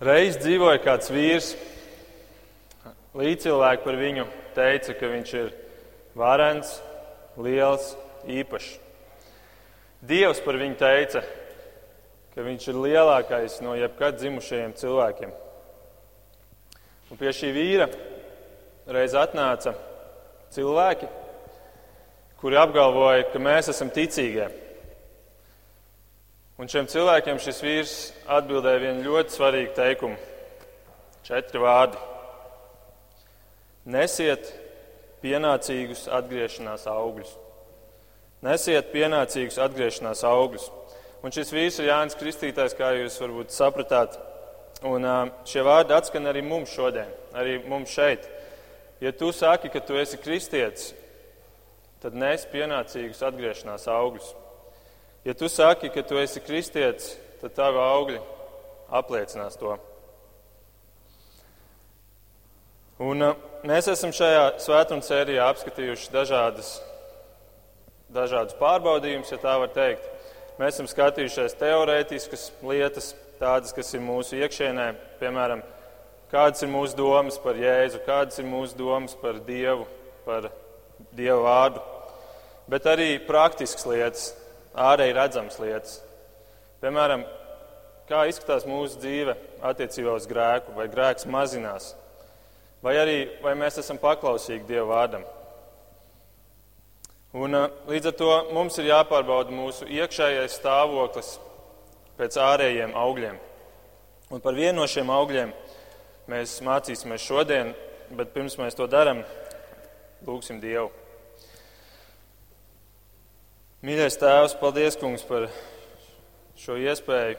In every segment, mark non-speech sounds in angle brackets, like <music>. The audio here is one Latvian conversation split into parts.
Reiz dzīvoja kāds vīrs, līdzcilvēki par viņu teica, ka viņš ir varens, liels, īpašs. Dievs par viņu teica, ka viņš ir lielākais no jebkad dzimušajiem cilvēkiem. Un pie šī vīra reiz atnāca cilvēki, kuri apgalvoja, ka mēs esam ticīgie. Un šiem cilvēkiem šis vīrs atbildēja vienu ļoti svarīgu teikumu. Četri vārdi. Nesiet pienācīgus atgriešanās augļus. Nesiet pienācīgus atgriešanās augļus. Un šis vīrs ir Jānis Kristītājs, kā jūs varbūt sapratāt. Un šie vārdi atskan arī mums šodien, arī mums šeit. Ja tu saki, ka tu esi kristietis, tad nes pienācīgus atgriešanās augļus. Ja tu saki, ka tu esi kristietis, tad tavi augļi apliecinās to. Un, uh, mēs esam šajā svētdienas sērijā apskatījuši dažādas, dažādus pārbaudījumus, ja tā var teikt. Mēs esam skatījušies teorētiskas lietas, tādas, kas ir mūsu iekšienē, piemēram, kādas ir mūsu domas par Jēzu, kādas ir mūsu domas par Dievu, par Dieva vārdu, bet arī praktiskas lietas, ārēji redzamas lietas. Piemēram, kā izskatās mūsu dzīve attiecībā uz grēku, vai grēks mazinās, vai arī vai mēs esam paklausīgi Dieva vārdam. Un, līdz ar to mums ir jāpārbauda mūsu iekšējais stāvoklis pēc ārējiem augļiem. Un par vienu no šiem augļiem mēs mācīsimies šodien, bet pirms mēs to darām, lūgsim Dievu. Mīļais Tēvs, paldies, Kungs, par šo iespēju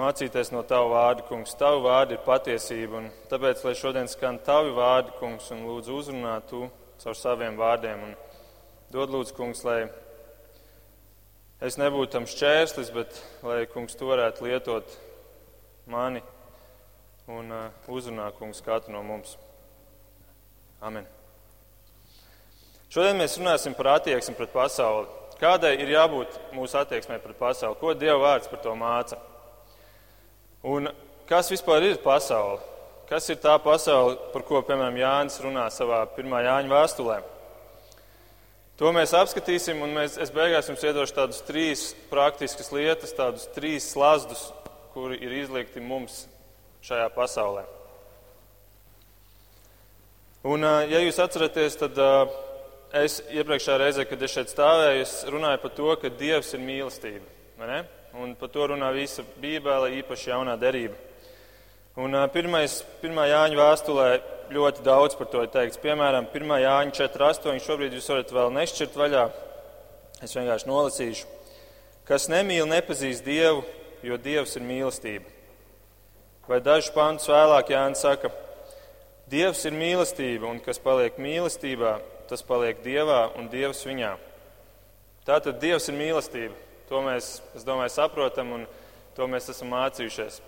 mācīties no Tava vārda, Kungs. Tavu vārdu ir patiesība, un tāpēc, lai šodien skan Tavi vārdi, Kungs, un lūdzu uzrunā Tu caur saviem vārdiem, un dod lūdzu, Kungs, lai es nebūtu tam šķērslis, bet lai, Kungs, Tu varētu lietot mani un uh, uzrunā, Kungs, katru no mums. Amen. Šodien mēs runāsim par attieksmi pret pasauli. Kādai ir jābūt mūsu attieksmē pret pasauli? Ko Dieva vārds par to māca? Un kas vispār ir pasaule? Kas ir tā pasaule, par ko, piemēram, Jānis runā savā pirmā Jāņa vēstulē? To mēs apskatīsim, un mēs, es beigās jums iedošu tādus trīs praktiskas lietas, tādus trīs slazdus, kuri ir izliekti mums šajā pasaulē. Un, ja jūs atceraties, tad es iepriekšējā reizē, kad es šeit stāvēju, es runāju par to, ka Dievs ir mīlestība. Un par to runā visa Bībele, īpaši jaunā derība. Un pirmais, pirmā Jāņa vēstulē ļoti daudz par to ir teikts. Piemēram, 1. Jāņa 4.8. Šobrīd jūs varat vēl nešķirt vaļā. Es vienkārši nolasīšu. Kas nemīl, nepazīst Dievu, jo Dievs ir mīlestība. Vai dažus pantus vēlāk Jānis saka, Dievs ir mīlestība, un kas paliek mīlestībā, tas paliek Dievā un Dievs viņā. Tātad Dievs ir mīlestība. To mēs, es domāju, saprotam un to mēs esam mācījušies.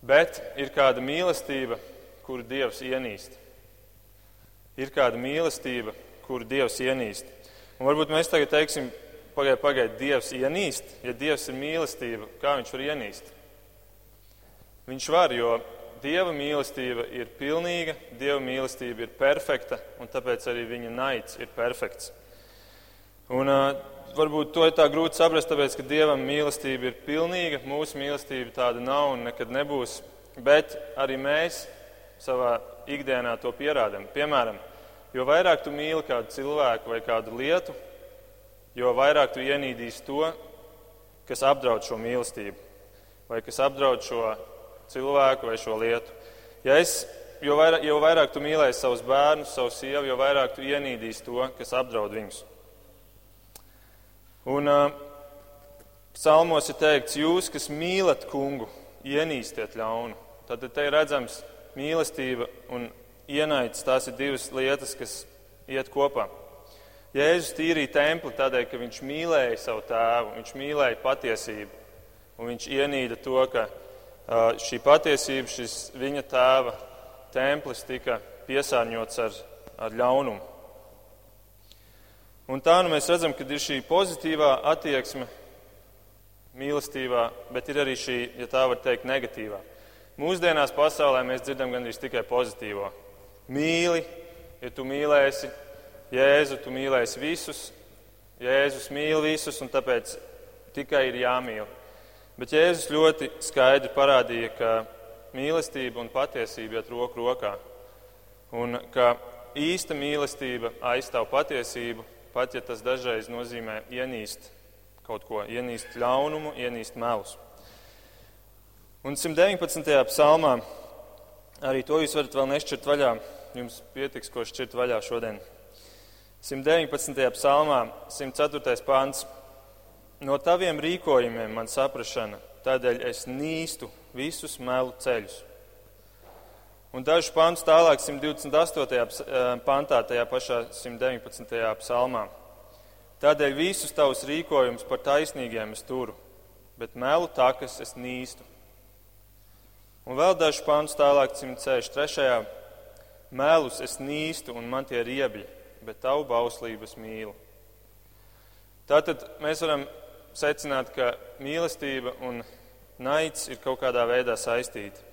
Bet ir kāda mīlestība, kuru Dievs ienīst. Ir kāda mīlestība, kuru Dievs ienīst. Un varbūt mēs tagad teiksim, pagaidiet, pagaidiet, Dievs ienīst. Ja Dievs ir mīlestība, kā viņš var ienīst? Viņš var, jo Dieva mīlestība ir pilnīga, Dieva mīlestība ir perfekta, un tāpēc arī viņa naids ir perfekts. Un, uh, varbūt to ir tā grūti saprast, tāpēc, ka Dievam mīlestība ir pilnīga, mūsu mīlestība tāda nav un nekad nebūs. Bet arī mēs savā ikdienā to pierādām. Piemēram, jo vairāk tu mīli kādu cilvēku vai kādu lietu, jo vairāk tu ienīdīsi to, kas apdraud šo mīlestību, vai kas apdraud šo cilvēku vai šo lietu. Ja es, jo, vairāk, jo vairāk tu mīlēsi savus bērnus, savu sievu, jo vairāk tu ienīdīsi to, kas apdraud viņus. Un uh, psalmos ir teikts, jūs, kas mīlat kungu, ienīstiet ļaunu. Tad te ir redzams mīlestība un ienaids. Tās ir divas lietas, kas iet kopā. Jēzus tīrīja templi tādēļ, ka viņš mīlēja savu tēvu, viņš mīlēja patiesību. Un viņš ienīda to, ka šī patiesība, šis viņa tēva templis tika piesārņots ar, ar ļaunumu. Un tā nu mēs redzam, ka ir šī pozitīvā attieksme mīlestībā, bet ir arī šī, ja tā var teikt, negatīvā. Mūsdienās pasaulē mēs dzirdam gandrīz tikai pozitīvo. Mīli, ja tu mīlēsi Jēzu, tu mīlēsi visus, Jēzus mīl visus, un tāpēc tikai ir jāmīl. Bet Jēzus ļoti skaidri parādīja, ka mīlestība un patiesība iet roku rokā. Un ka īsta mīlestība aizstāv patiesību, pat ja tas dažreiz nozīmē ienīst kaut ko, ienīst ļaunumu, ienīst melus. Un 119. psalmā arī to jūs varat vēl nešķirt vaļā. Jums pietiks, ko šķirt vaļā šodien. 119. psalmā, 104. pāns. No taviem rīkojumiem man saprašana, tādēļ es nīstu visus melu ceļus. Un dažus pāns tālāk, 128. pantā, tajā pašā 119. psalmā. Tādēļ visus tavus rīkojumus par taisnīgiem es turu, bet melu takas es nīstu. Un vēl dažus pāns tālāk, 163. Melus es nīstu un man tie riebļi, bet tavu bauslības mīlu. Tātad mēs varam secināt, ka mīlestība un naids ir kaut kādā veidā saistīti.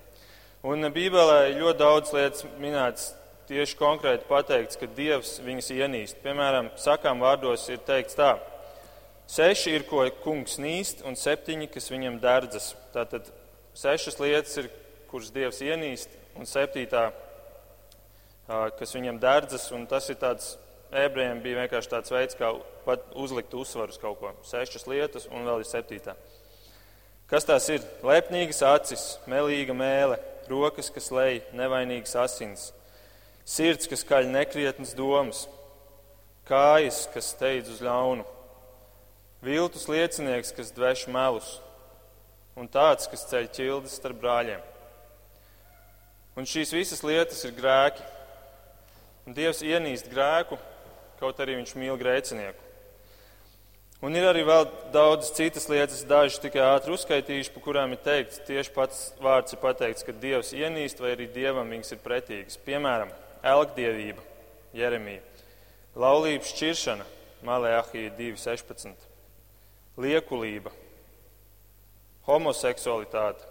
Un Bībelē ir ļoti daudz lietas minētas, tieši konkrēti pateikts, ka Dievs viņus ienīst. Piemēram, sakām vārdos ir teikts tā: seši ir, ko kungs nīst, un septiņi, kas viņam derdzas. Tātad sešas lietas ir, kuras Dievs ienīst, un septītā, kas viņam derdzas, un tas ir tāds ebrejiem bija vienkārši tāds veids, kā uzlikt uzsvaru uz kaut ko. Sešas lietas, un vēl ir septītā. Kas tās ir? Lepnīgas acis, melīga mēlē, rokas, kas lej nevainīgas asins, sirds, kas kaļ nekrietnas domas, kājas, kas steidz uz ļaunu, viltus liecinieks, kas dveš melus, un tāds, kas ceļ ķildes starp brāļiem. Un šīs visas lietas ir grēki. Un Dievs ienīst grēku, kaut arī viņš mīl grēcinieku. Un ir arī vēl daudz citas lietas, dažas tikai ātri uzskaitījuši, par kurām ir teikts, tieši pats vārds ir pateikts, ka Dievs ienīst vai arī Dievam viņas ir pretīgas. Piemēram, elgdievība, Jeremija, laulības šķiršana, Malēahija 2.16, liekulība, homoseksualitāte,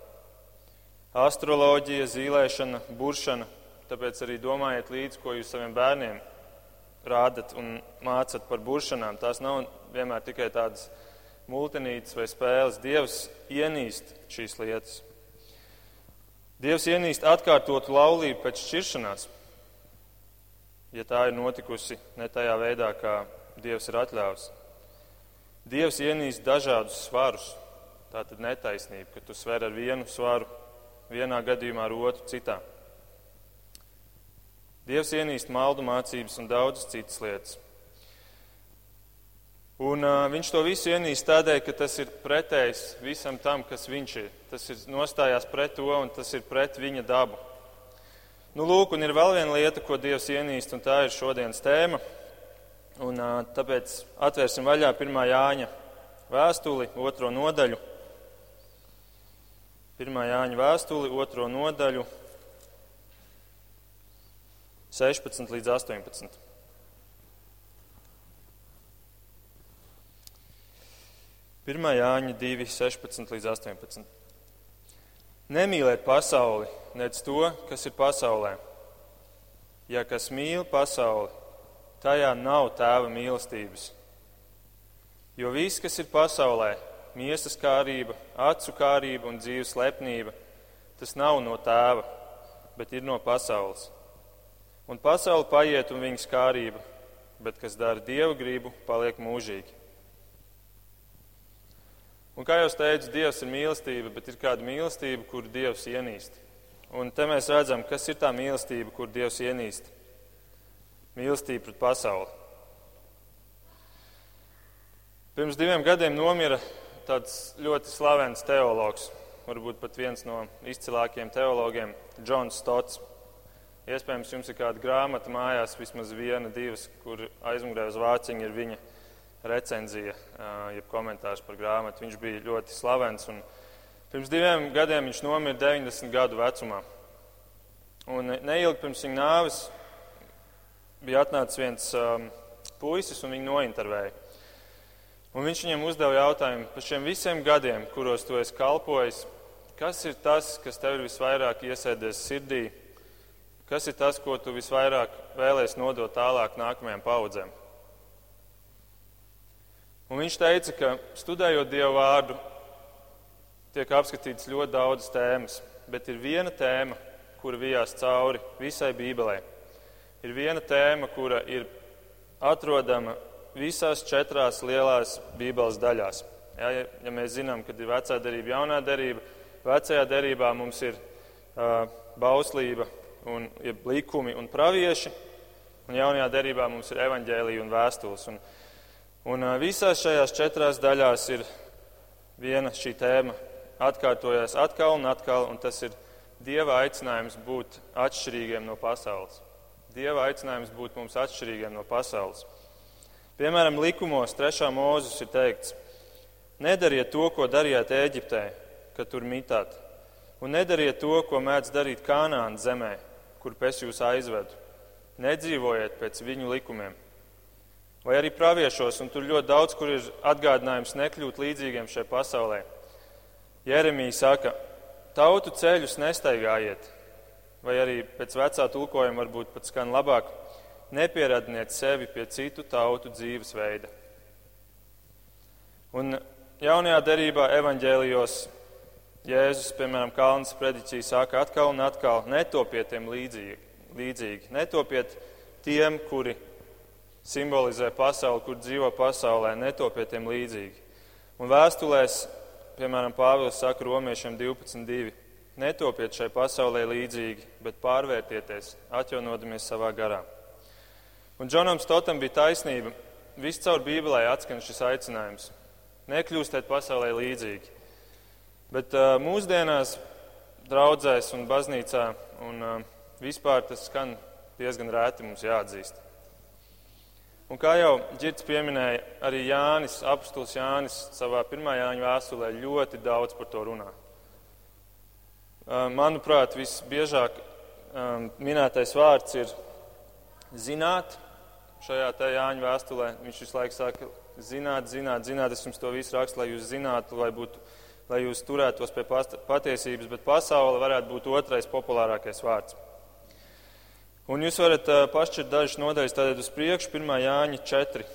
astroloģija, zīlēšana, buršana. Tāpēc arī domājiet līdzi, ko jūs saviem bērniem rādat un mācat par buršanām. Tās nav vienmēr tikai tādas multinītes vai spēles. Dievs ienīst šīs lietas. Dievs ienīst atkārtotu laulību pēc šķiršanās, ja tā ir notikusi ne tajā veidā, kā Dievs ir atļāvis. Dievs ienīst dažādus svarus, tā tad netaisnība, ka tu sver ar vienu svaru vienā gadījumā, ar otru citā. Dievs ienīst maldu mācības un daudzas citas lietas. Un uh, viņš to visu ienīst tādēļ, ka tas ir pretējs visam tam, kas viņš ir. Tas ir nostājās pret to un tas ir pret viņa dabu. Nu, lūk, un ir vēl viena lieta, ko Dievs ienīst, un tā ir šodienas tēma. Un, uh, tāpēc atvērsim vaļā pirmā Jāņa vēstuli, otro nodaļu. Pirmā Jāņa vēstuli, otro nodaļu, 16 līdz 18. Pirmā Jāņa 2, 16 līdz 18. Nemīliet pasauli, nec to, kas ir pasaulē. Ja kas mīl pasauli, tajā nav tēva mīlestības. Jo viss, kas ir pasaulē, miesas kārība, acu kārība un dzīves lepnība, tas nav no tēva, bet ir no pasaules. Un pasaule paiet un viņas kārība, bet kas dara dievu gribu, paliek mūžīgi. Un kā jau teicu, Dievs ir mīlestība, bet ir kāda mīlestība, kur Dievs ienīst. Un te mēs redzam, kas ir tā mīlestība, kur Dievs ienīst. Mīlestība pret pasauli. Pirms diviem gadiem nomira tāds ļoti slavens teologs, varbūt pat viens no izcilākajiem teologiem, Džons Stots. Iespējams, jums ir kāda grāmata mājās, vismaz viena, divas, kur aizmugurē uz vāciņa ir viņa recenzija, jeb komentārs par grāmatu. Viņš bija ļoti slavens. Pirms diviem gadiem viņš nomira 90 gadu vecumā. Un neilgi pirms viņa nāves bija atnācis viens um, puisis un viņu nointervēja. Un viņš viņam uzdeva jautājumu par šiem visiem gadiem, kuros tu esi kalpojis. Kas ir tas, kas tev ir visvairāk iesēdies sirdī? Kas ir tas, ko tu visvairāk vēlēsies nodot tālāk nākamajām paudzēm? Un viņš teica, ka studējot Dievu vārdu, tiek apskatīts ļoti daudz tēmas, bet ir viena tēma, kura vijās cauri visai Bībelē. Ir viena tēma, kura ir atrodama visās četrās lielās Bībeles daļās. Ja, ja mēs zinām, kad ir vecā derība, jaunā derība, vecajā derībā mums ir uh, bauslība un ir likumi un pravieši, un jaunajā derībā mums ir evaņģēlija un vēstules. Un, un visās šajās četrās daļās ir viena šī tēma atkārtojas atkal un atkal, un tas ir Dieva aicinājums būt atšķirīgiem no pasaules. Dieva aicinājums būt mums atšķirīgiem no pasaules. Piemēram, likumos 3. mūzis ir teikts: Nedariet to, ko darījāt Eģiptē, kad tur mitāt, un nedariet to, ko mēdz darīt Kanāna zemē, kur pēc jūs aizvedu. Nedzīvojiet pēc viņu likumiem. Vai arī praviešos, un tur ļoti daudz, kur ir atgādinājums nekļūt līdzīgiem šai pasaulē. Jeremija saka, tautu ceļus nestaigājiet, vai arī pēc vecā tulkojuma varbūt pat skan labāk nepieradniet sevi pie citu tautu dzīvesveida. Un jaunajā derībā evaņģēlijos Jēzus, piemēram, Kalnas prediķī saka atkal un atkal, netopiet tiem līdzīgi, līdzīgi. netopiet tiem, kuri simbolizē pasauli, kur dzīvo pasaulē, netopiet tiem līdzīgi. Un vēstulēs, piemēram, Pāvils saka romiešiem 12.2. Netopiet šai pasaulē līdzīgi, bet pārvērtieties, atjaunodamies savā garā. Un Džonam Stotam bija taisnība. Viscaur Bībelē atskan šis aicinājums. Nekļūstiet pasaulē līdzīgi. Bet uh, mūsdienās, draudzēs un baznīcā un uh, vispār tas skan diezgan rēti mums jāatzīst. Un kā jau Girts pieminēja, arī Jānis, apstulis Jānis savā pirmā Jāņa vēstulē ļoti daudz par to runā. Uh, manuprāt, visbiežāk um, minētais vārds ir zināt, šajā Jāņa vēstulē. Viņš visu laiku saka, zināt, zināt, zināt, es jums to visu rakstu, lai jūs zinātu, lai, būtu, lai jūs turētos pie patiesības, bet pasaule varētu būt otrais populārākais vārds. Un jūs varat pašķirt dažas nodaļas tātad uz priekšu, 1. Jāņa 4.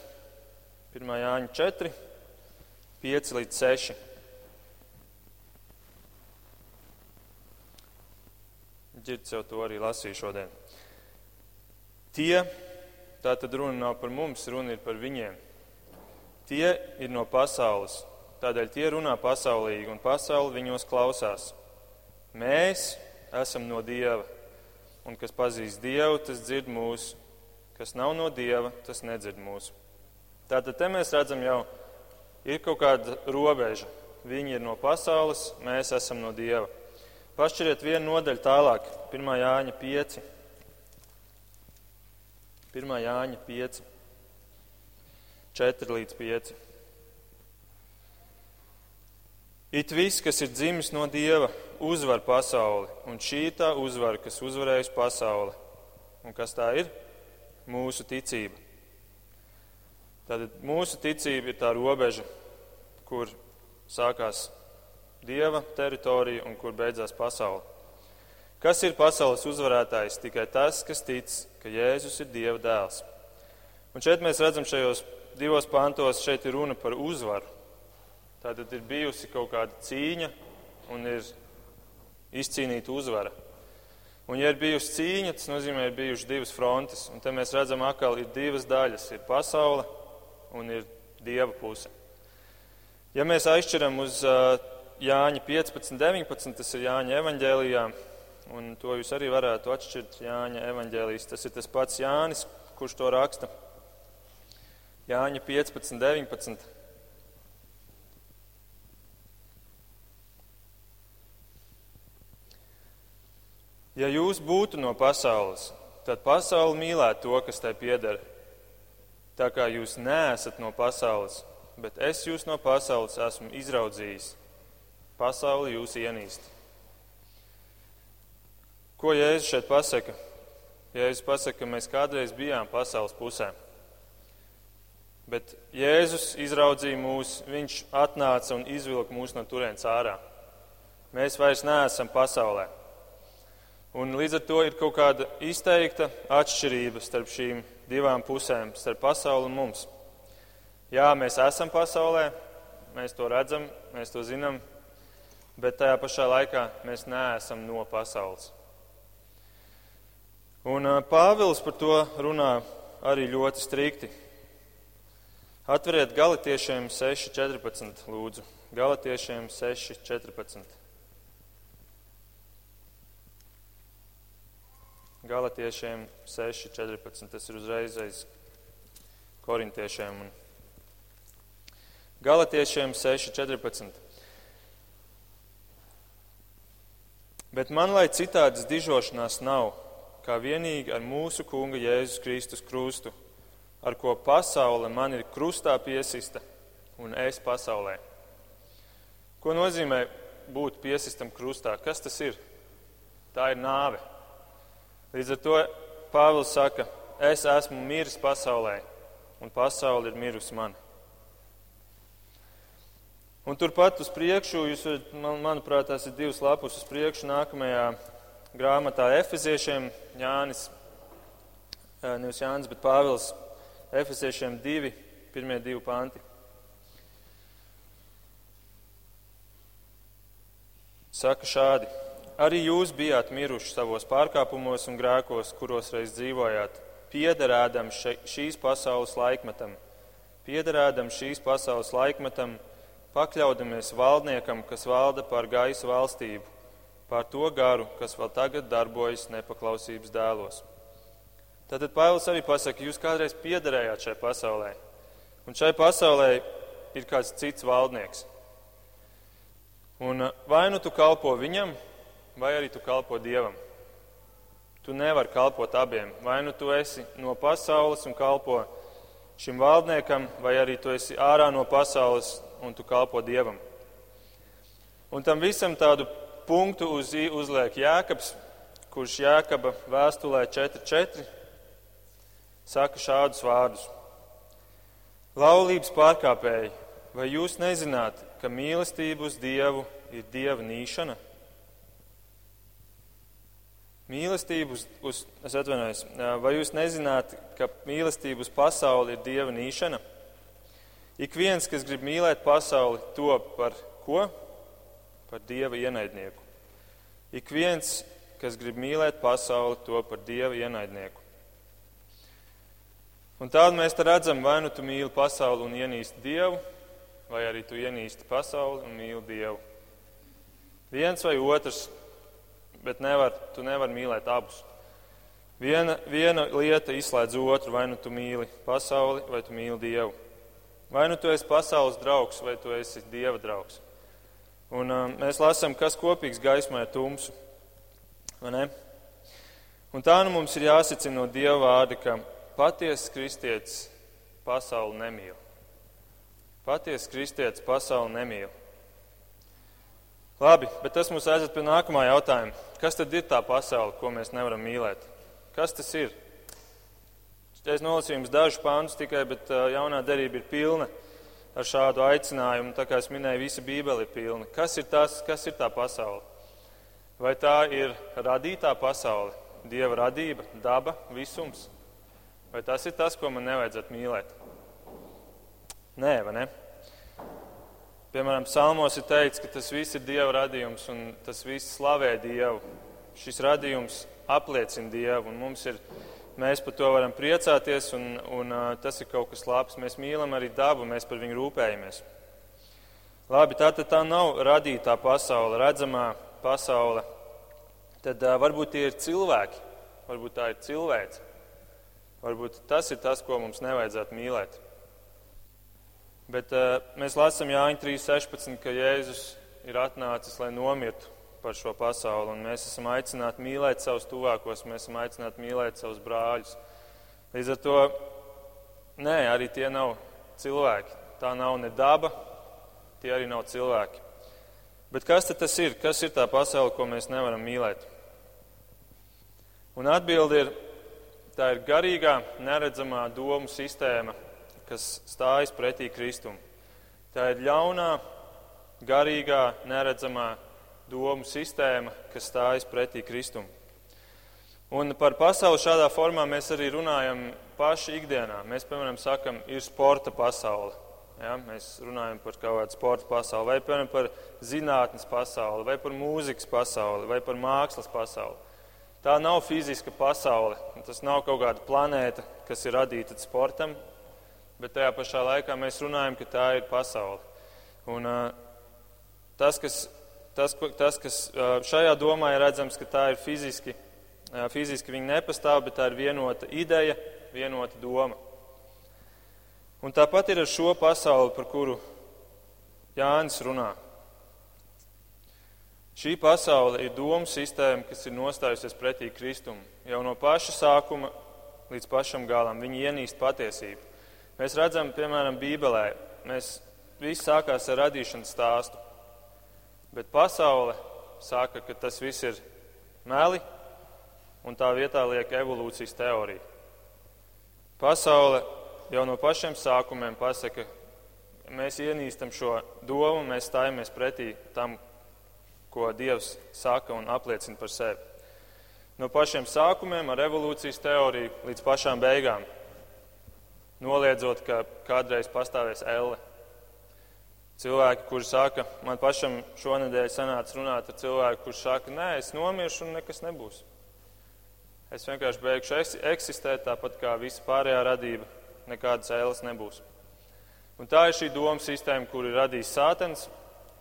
1. Jāņa 4, 5 līdz 6. Girts jau to arī lasīja šodien. Tie, Tā tad runa nav par mums, runa ir par viņiem. Tie ir no pasaules, tādēļ tie runā pasaulīgi, un pasaule viņos klausās. Mēs esam no Dieva, un kas pazīst Dievu, tas dzird mūsu, kas nav no Dieva, tas nedzird mūsu. Tātad te mēs redzam jau, ir kaut kāda robeža. Viņi ir no pasaules, mēs esam no Dieva. Pašķiriet vienu nodaļu tālāk, 1. Jāņa 5. 1. Jāņa 5, 4 līdz 5. It viss, kas ir dzimis no Dieva, uzvar pasauli, un šī ir tā uzvara, kas uzvarējusi pasauli. Un kas tā ir? Mūsu ticība. Tātad mūsu ticība ir tā robeža, kur sākās Dieva teritorija un kur beidzās pasaule. Kas ir pasaules uzvarētājs? Tikai tas, kas tic, ka Jēzus ir Dieva dēls. Un šeit mēs redzam šajos divos pantos, šeit ir runa par uzvaru. Tātad ir bijusi kaut kāda cīņa un ir izcīnīta uzvara. Un, ja ir bijusi cīņa, tas nozīmē, ka ir bijušas divas frontes. Un te mēs redzam, ka ir divas daļas. Ir pasaule un ir dieva puse. Ja mēs aizšķiram uz Jāņa 15, 19, tas ir Jāņa evaņģēlijā, Un to jūs arī varētu atšķirt Jāņa evaņģēlīs. Tas ir tas pats Jānis, kurš to raksta. Jāņa 15, 19. Ja jūs būtu no pasaules, tad pasaule mīlētu to, kas tai pieder. Tā kā jūs neesat no pasaules, bet es jūs no pasaules esmu izraudzījis. Pasauli jūs ienīst. Ko Jēzus šeit pasaka? Jēzus pasaka, ka mēs kādreiz bijām pasaules pusē. Bet Jēzus izraudzīja mūs, Viņš atnāca un izvilka mūs no turienes ārā. Mēs vairs neesam pasaulē. Un līdz ar to ir kaut kāda izteikta atšķirība starp šīm divām pusēm, starp pasauli un mums. Jā, mēs esam pasaulē, mēs to redzam, mēs to zinām, bet tajā pašā laikā mēs neesam no pasaules. Un Pāvils par to runā arī ļoti strikti. Atveriet galotiešiem 6.14. lūdzu. Galotiešiem 6.14. Galatiešiem 6.14. Tas ir uzreiz aiz korintiešiem. Galatiešiem 6.14. Bet man, lai citādas dižošanās nav, kā vienīgi ar mūsu Kunga Jēzus Kristus krustu, ar ko pasaule man ir krustā piesista un es pasaulē. Ko nozīmē būt piesistam krustā? Kas tas ir? Tā ir nāve. Līdz ar to Pāvils saka, es esmu miris pasaulē, un pasaule ir mirusi man. Un turpat uz priekšu, jūs, man, manuprāt, tās ir divas lapus uz priekšu nākamajā grāmatā Efeziešiem Jānis, nevis Jānis, bet Pāvils Efeziešiem divi, pirmie divi panti. Saka šādi. Arī jūs bijāt miruši savos pārkāpumos un grēkos, kuros reiz dzīvojāt, piederēdam šīs pasaules laikmetam, piederēdam šīs pasaules laikmetam, pakļaudamies valdniekam, kas valda pār gaisa valstību, pār to garu, kas vēl tagad darbojas nepaklausības dēlos. Tātad Pāvils arī pasaka, jūs kādreiz piederējāt šai pasaulē, un šai pasaulē ir kāds cits valdnieks. Un vai nu tu kalpo viņam, vai arī tu kalpo Dievam. Tu nevari kalpot abiem. Vai nu tu esi no pasaules un kalpo šim valdniekam, vai arī tu esi ārā no pasaules un tu kalpo Dievam. Un tam visam tādu punktu uz, uzliek Jēkabs, kurš Jēkaba vēstulē 4.4 saka šādus vārdus. Laulības pārkāpēji, vai jūs nezināt, ka mīlestība uz Dievu ir Dieva nīšana? Mīlestība uz, uz, es atvainojos, vai jūs nezināt, ka mīlestība uz pasauli ir dieva nīšana? Ik viens, kas grib mīlēt pasauli, to par ko? Par dieva ienaidnieku. Ik viens, kas grib mīlēt pasauli, to par dieva ienaidnieku. Un tādu mēs te redzam, vai nu tu mīli pasauli un ienīsti dievu, vai arī tu ienīsti pasauli un mīli dievu. Viens vai otrs bet nevar, tu nevari mīlēt abus. Viena, viena lieta izslēdz otru, vai nu tu mīli pasauli, vai tu mīli Dievu. Vai nu tu esi pasaules draugs, vai tu esi Dieva draugs. Un um, mēs lasām, kas kopīgs gaismā ir tumsu. Un tā nu mums ir jāsacina no Dieva vārda, ka patiesas kristietis pasauli nemīl. Patiesas kristietis pasauli nemīl. Labi, bet tas mums aizved pie nākamā jautājuma. Kas tad ir tā pasaule, ko mēs nevaram mīlēt? Kas tas ir? Es nolasīju jums dažus pāntus tikai, bet jaunā derība ir pilna ar šādu aicinājumu. Tā kā es minēju, visa Bībele ir pilna. Kas ir, tas, kas ir tā pasaule? Vai tā ir radītā pasaule, dieva radība, daba, visums? Vai tas ir tas, ko man nevajadzētu mīlēt? Nē, vai ne? Piemēram, Psalmos ir teikts, ka tas viss ir Dieva radījums un tas viss slavē Dievu. Šis radījums apliecina Dievu un mums ir, mēs par to varam priecāties un, un uh, tas ir kaut kas labs. Mēs mīlam arī dabu, mēs par viņu rūpējamies. Labi, tā tad tā nav radītā pasaule, redzamā pasaule. Tad uh, varbūt tie ir cilvēki, varbūt tā ir cilvēks. Varbūt tas ir tas, ko mums nevajadzētu mīlēt. Bet uh, mēs lasām Jāņa 3.16, ka Jēzus ir atnācis, lai nomirtu par šo pasauli. Un mēs esam aicināti mīlēt savus tuvākos, mēs esam aicināti mīlēt savus brāļus. Līdz ar to, nē, arī tie nav cilvēki. Tā nav ne daba, tie arī nav cilvēki. Bet kas tad tas ir? Kas ir tā pasaule, ko mēs nevaram mīlēt? Un atbildi ir, tā ir garīgā, neredzamā domu sistēma, kas stājas pretī Kristum. Tā ir ļaunā, garīgā, neredzamā domu sistēma, kas stājas pretī Kristum. Un par pasauli šādā formā mēs arī runājam paši ikdienā. Mēs, piemēram, sakam, ir sporta pasaule. Ja, mēs runājam par kaut kādu sporta pasauli, vai piemēram, par zinātnes pasauli, vai par mūzikas pasauli, vai par mākslas pasauli. Tā nav fiziska pasaule. Tas nav kaut kāda planēta, kas ir radīta sportam, bet tajā pašā laikā mēs runājam, ka tā ir pasaule. Un, tas, kas, tas, tas, kas šajā domā ir redzams, ka tā ir fiziski Fiziski viņi nepastāv, bet tā ir vienota ideja, vienota doma. Un tāpat ir ar šo pasauli, par kuru Jānis runā. Šī pasaule ir domu sistēma, kas ir nostājusies pretī Kristum. Jau no paša sākuma līdz pašam galam viņi ienīst patiesību. Mēs redzam, piemēram, Bībelē, mēs viss sākās ar radīšanas stāstu, bet pasaule saka, ka tas viss ir meli, un tā vietā liek evolūcijas teoriju. Pasaule jau no pašiem sākumiem pasaka, mēs ienīstam šo domu, mēs stājamies pretī tam, ko Dievs saka un apliecina par sevi. No pašiem sākumiem ar evolūcijas teoriju līdz pašām beigām, noliedzot, ka kādreiz pastāvēs elle. Cilvēki, kuri saka, man pašam šonadēļ sanāca runāt ar cilvēku, kurš saka, nē, es nomiršu un nekas nebūs. Es vienkārši beigšu eksistēt tāpat kā visa pārējā radība, nekādas ēles nebūs. Un tā ir šī doma sistēma, kur ir radījis Sātens,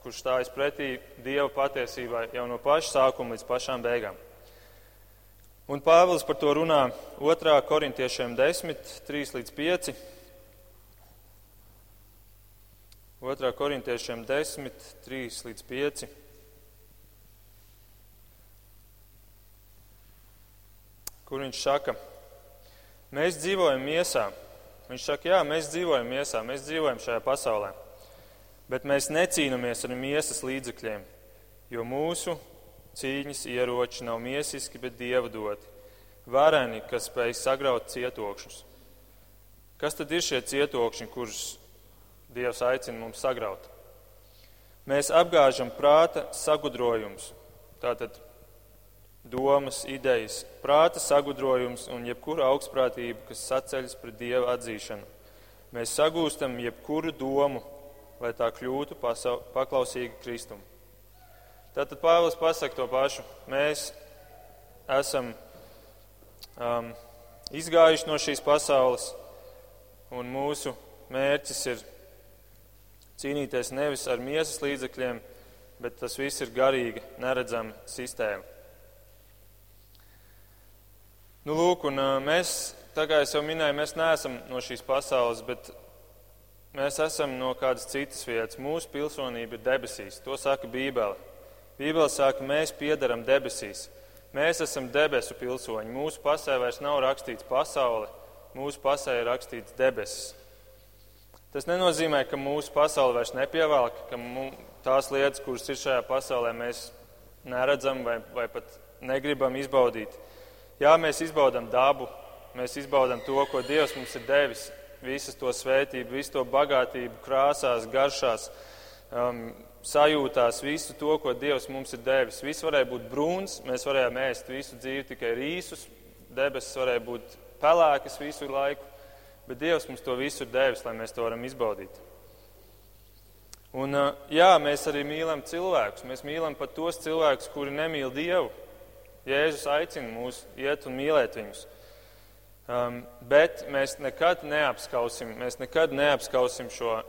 kurš stājas pretī Dieva patiesībai jau no paša sākuma līdz pašām beigām. Un Pāvils par to runā 2. korintiešiem 10, 3 līdz 5. 2. korintiešiem 10, 3 līdz 5. kur viņš saka, mēs dzīvojam miesā. Viņš saka, jā, mēs dzīvojam miesā, mēs dzīvojam šajā pasaulē, bet mēs necīnāmies ar miesas līdzekļiem, jo mūsu cīņas ieroči nav miesiski, bet dieva doti. Vareni, kas spēj sagraut cietokšņus. Kas tad ir šie cietokšņi, kurus Dievs aicina mums sagraut? Mēs apgāžam prāta sagudrojumus, tātad domas, idejas, prāta sagudrojums un jebkura augstprātība, kas saceļas pret dieva atzīšanu. Mēs sagūstam jebkuru domu, lai tā kļūtu paklausīga Kristum. Tātad Pāvils pasaka to pašu. Mēs esam um, izgājuši no šīs pasaules, un mūsu mērķis ir cīnīties nevis ar miesas līdzekļiem, bet tas viss ir garīgi, neredzama sistēma. Nu, lūk, un mēs, tā kā jau minēju, mēs neesam no šīs pasaules, bet mēs esam no kādas citas vietas. Mūsu pilsonība ir debesīs. To saka Bībele. Bībele saka, mēs piedaram debesīs. Mēs esam debesu pilsoņi. Mūsu pasē vairs nav rakstīts pasaule, mūsu pasē ir rakstīts debesis. Tas nenozīmē, ka mūsu pasaule vairs nepievelk, ka tās lietas, kuras ir šajā pasaulē, mēs neredzam vai, vai pat negribam izbaudīt. Jā, mēs izbaudām dabu, mēs izbaudām to, ko Dievs mums ir devis, visas to svētību, visu to bagātību, krāsās, garšās, um, sajūtās, visu to, ko Dievs mums ir devis. Viss varēja būt brūns, mēs varējām ēst visu dzīvi tikai rīsus, debesis varēja būt pelēkas visu laiku, bet Dievs mums to visu ir devis, lai mēs to varam izbaudīt. Un, jā, mēs arī mīlam cilvēkus. Mēs mīlam pat tos cilvēkus, kuri nemīl Dievu. Jēzus aicina mūs iet un mīlēt viņus. Um, bet mēs nekad neapskausim, mēs nekad neapskausim šo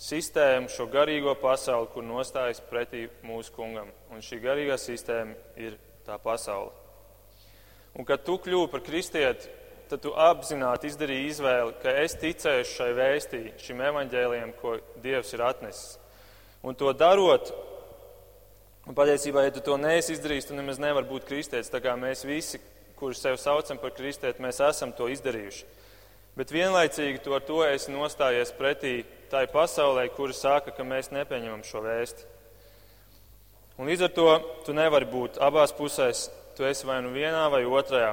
sistēmu, šo garīgo pasauli, kur nostājas pretī mūsu kungam. Un šī garīgā sistēma ir tā pasaule. Un kad tu kļūsi par kristieti, tad tu apzināti izdarīji izvēli, ka es ticēšu šai vēstī, šim evaņģēlijam, ko Dievs ir atnesis. Un to darot, Un patiesībā, ja tu to neesi izdarījis, tad nemaz nevar būt kristietis. Tā kā mēs visi, kurus sev saucam par kristieti, mēs esam to izdarījuši. Bet vienlaicīgi to ar to esi nostājies pretī tai pasaulē, kura saka, ka mēs nepieņemam šo vēsti. Un līdz ar to tu nevari būt abās pusēs. Tu esi vai nu vienā vai otrajā.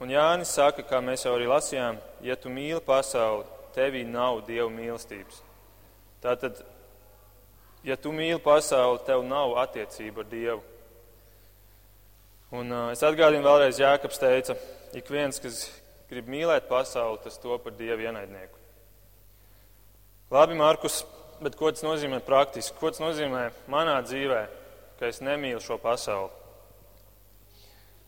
Un Jānis saka, kā mēs jau arī lasījām, ja tu mīli pasauli, tevī nav Dieva mīlestības. Tātad, ja tu mīli pasauli, tev nav attiecība ar Dievu. Un, uh, es atgādinu vēlreiz, Jākaps teica, ik viens, kas grib mīlēt pasauli, tas to par Dievu ienaidnieku. Labi, Markus, bet ko tas nozīmē praktiski? Ko tas nozīmē manā dzīvē, ka es nemīlu šo pasauli?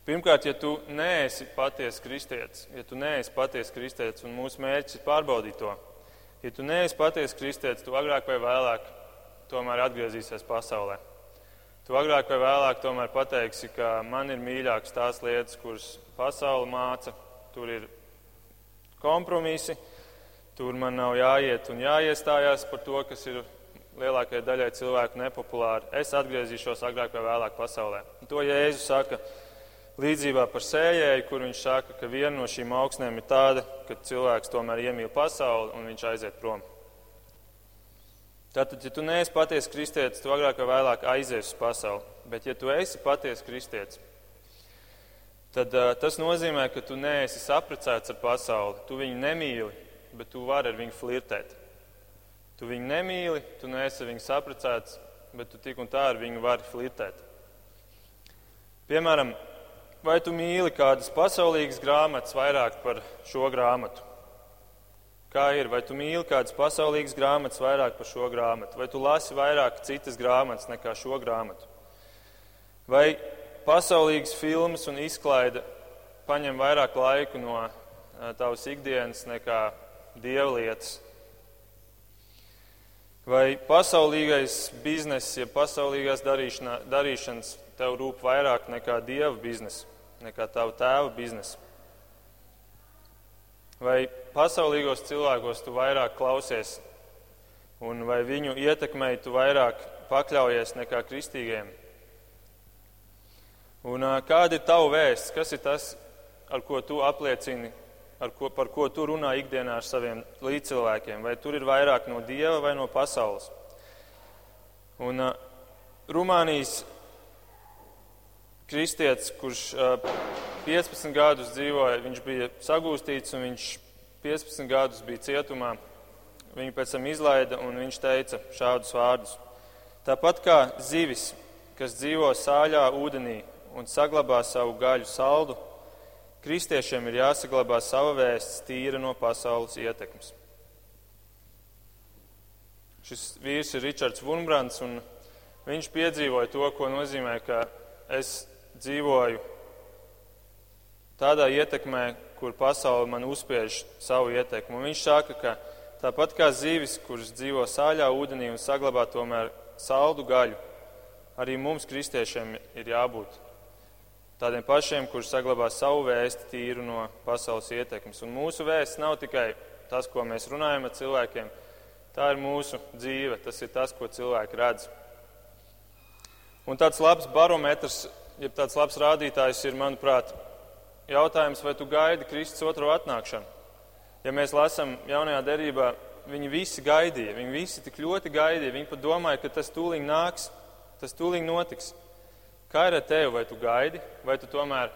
Pirmkārt, ja tu neesi patiesa kristietis, ja tu neesi patiesa kristietis, un mūsu mērķis ir pārbaudīt to, ja tu neesi patiesa kristietis, tu agrāk vai vēlāk tomēr atgriezīsies pasaulē. Tu agrāk vai vēlāk tomēr pateiksi, ka man ir mīļākas tās lietas, kuras pasaule māca. Tur ir kompromisi, tur man nav jāiet un jāiestājās par to, kas ir lielākajai daļai cilvēku nepopulāri. Es atgriezīšos agrāk vai vēlāk pasaulē. Un to Jēzus saka līdzībā par sējēju, kur viņš saka, ka viena no šīm augsnēm ir tāda, ka cilvēks tomēr iemīl pasauli un viņš aiziet prom. Tātad, ja tu neesi patiesa kristietis, tu agrāk vai vēlāk aizies uz pasauli. Bet, ja tu esi patiesa kristietis, tad uh, tas nozīmē, ka tu neesi saprecēts ar pasauli. Tu viņu nemīli, bet tu vari ar viņu flirtēt. Tu viņu nemīli, tu neesi viņu saprecēts, bet tu tik un tā ar viņu vari flirtēt. Piemēram, vai tu mīli kādas pasaulīgas grāmatas vairāk par šo grāmatu? Kā ir, vai tu mīli kādas pasaulīgas grāmatas vairāk par šo grāmatu, vai tu lasi vairāk citas grāmatas nekā šo grāmatu? Vai pasaulīgas filmas un izklaide paņem vairāk laiku no tavas ikdienas nekā dievlietas? Vai pasaulīgais bizness, ja pasaulīgās darīšanas tev rūp vairāk nekā dieva biznesa, nekā tava tēva biznesa? Vai pasaulīgos cilvēkos tu vairāk klausies, un vai viņu ietekmei tu vairāk pakļaujies nekā kristīgiem? Un kāda ir tava vēsts? Kas ir tas, ar ko tu apliecini, ko, par ko tu runā ikdienā ar saviem līdzcilvēkiem? Vai tur ir vairāk no dieva vai no pasaules? Un uh, Rumānijas kristietis, kurš uh, 15 gadus dzīvoja, viņš bija sagūstīts un viņš 15 gadus bija cietumā. Viņu pēc tam izlaida un viņš teica šādus vārdus. Tāpat kā zivis, kas dzīvo sāļā ūdenī un saglabā savu gaļu saldu, kristiešiem ir jāsaglabā sava vēsts tīra no pasaules ietekmes. Šis vīrs ir Ričards Vunbrants, un viņš piedzīvoja to, ko nozīmē, ka es dzīvoju tādā ietekmē, kur pasaule man uzspiež savu ietekmi. Un viņš saka, ka tāpat kā zīvis, kuras dzīvo sāļā ūdenī un saglabā tomēr saldu gaļu, arī mums, kristiešiem, ir jābūt tādiem pašiem, kurš saglabā savu vēsti tīru no pasaules ietekmes. Un mūsu vēsts nav tikai tas, ko mēs runājam ar cilvēkiem, tā ir mūsu dzīve, tas ir tas, ko cilvēki redz. Un tāds labs barometrs, ja tāds labs rādītājs ir, manuprāt, jautājums, vai tu gaidi Kristus otro atnākšanu. Ja mēs lasām jaunajā derībā, viņi visi gaidīja, viņi visi tik ļoti gaidīja, viņi pat domāja, ka tas tūlīt nāks, tas tūlīt notiks. Kā ir ar tevi, vai tu gaidi, vai tu tomēr